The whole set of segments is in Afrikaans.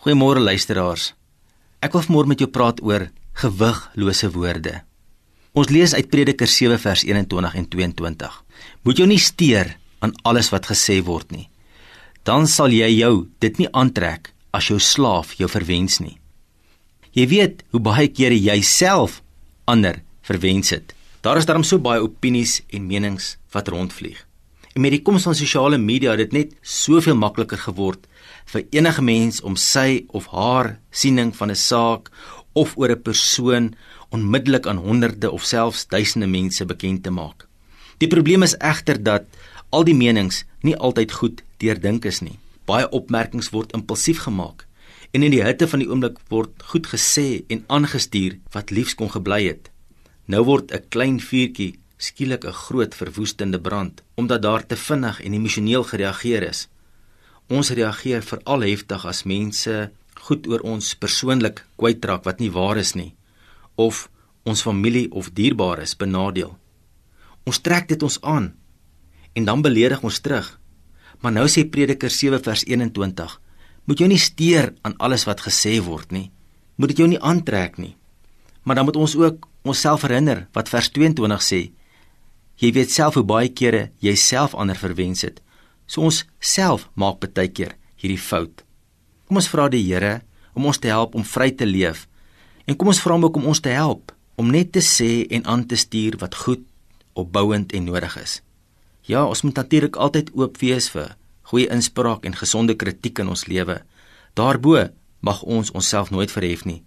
Goeiemôre luisteraars. Ek wil vanmôre met jou praat oor gewiglose woorde. Ons lees uit Prediker 7 vers 21 en 22. Moet jou nie steur aan alles wat gesê word nie. Dan sal jy jou dit nie aantrek as jou slaaf jou verwens nie. Jy weet hoe baie kere jy self ander verwens het. Daar is daarom so baie opinies en menings wat rondvlieg. En met die koms van sosiale media het dit net soveel makliker geword vir enige mens om sy of haar siening van 'n saak of oor 'n persoon onmiddellik aan honderde of selfs duisende mense bekend te maak. Die probleem is egter dat al die menings nie altyd goed deurdink is nie. Baie opmerkings word impulsief gemaak en in die hitte van die oomblik word goed gesê en aangestuur wat liefs kon gebly het. Nou word 'n klein vuurtjie skielik 'n groot verwoestende brand omdat daar te vinnig en emosioneel gereageer is. Ons reageer veral heftig as mense goed oor ons persoonlik kwytraak wat nie waar is nie of ons familie of dierbares benadeel. Ons trek dit ons aan en dan beledig ons terug. Maar nou sê Prediker 7 vers 21: Moet jou nie steur aan alles wat gesê word nie. Moet dit jou nie aantrek nie. Maar dan moet ons ook onsself herinner wat vers 22 sê: Jy weet self hoe baie kere jy self ander verwens het. So ons self maak baie keer hierdie fout. Kom ons vra die Here om ons te help om vry te leef. En kom ons vra hom ook om ons te help om net te sê en aan te stuur wat goed, opbouend en nodig is. Ja, ons moet natuurlik altyd oop wees vir goeie inspraak en gesonde kritiek in ons lewe. Daarbo mag ons onsself nooit verhef nie.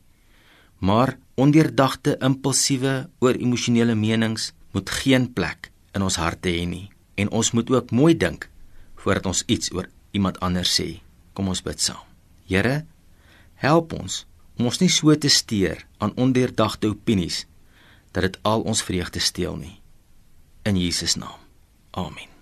Maar ondeurdagte, impulsiewe, oor emosionele menings moet geen plek in ons harte hê nie en ons moet ook mooi dink voordat ons iets oor iemand anders sê. Kom ons bid saam. Here, help ons om ons nie so te steur aan ondeurdagte opinies dat dit al ons vreugde steel nie. In Jesus naam. Amen.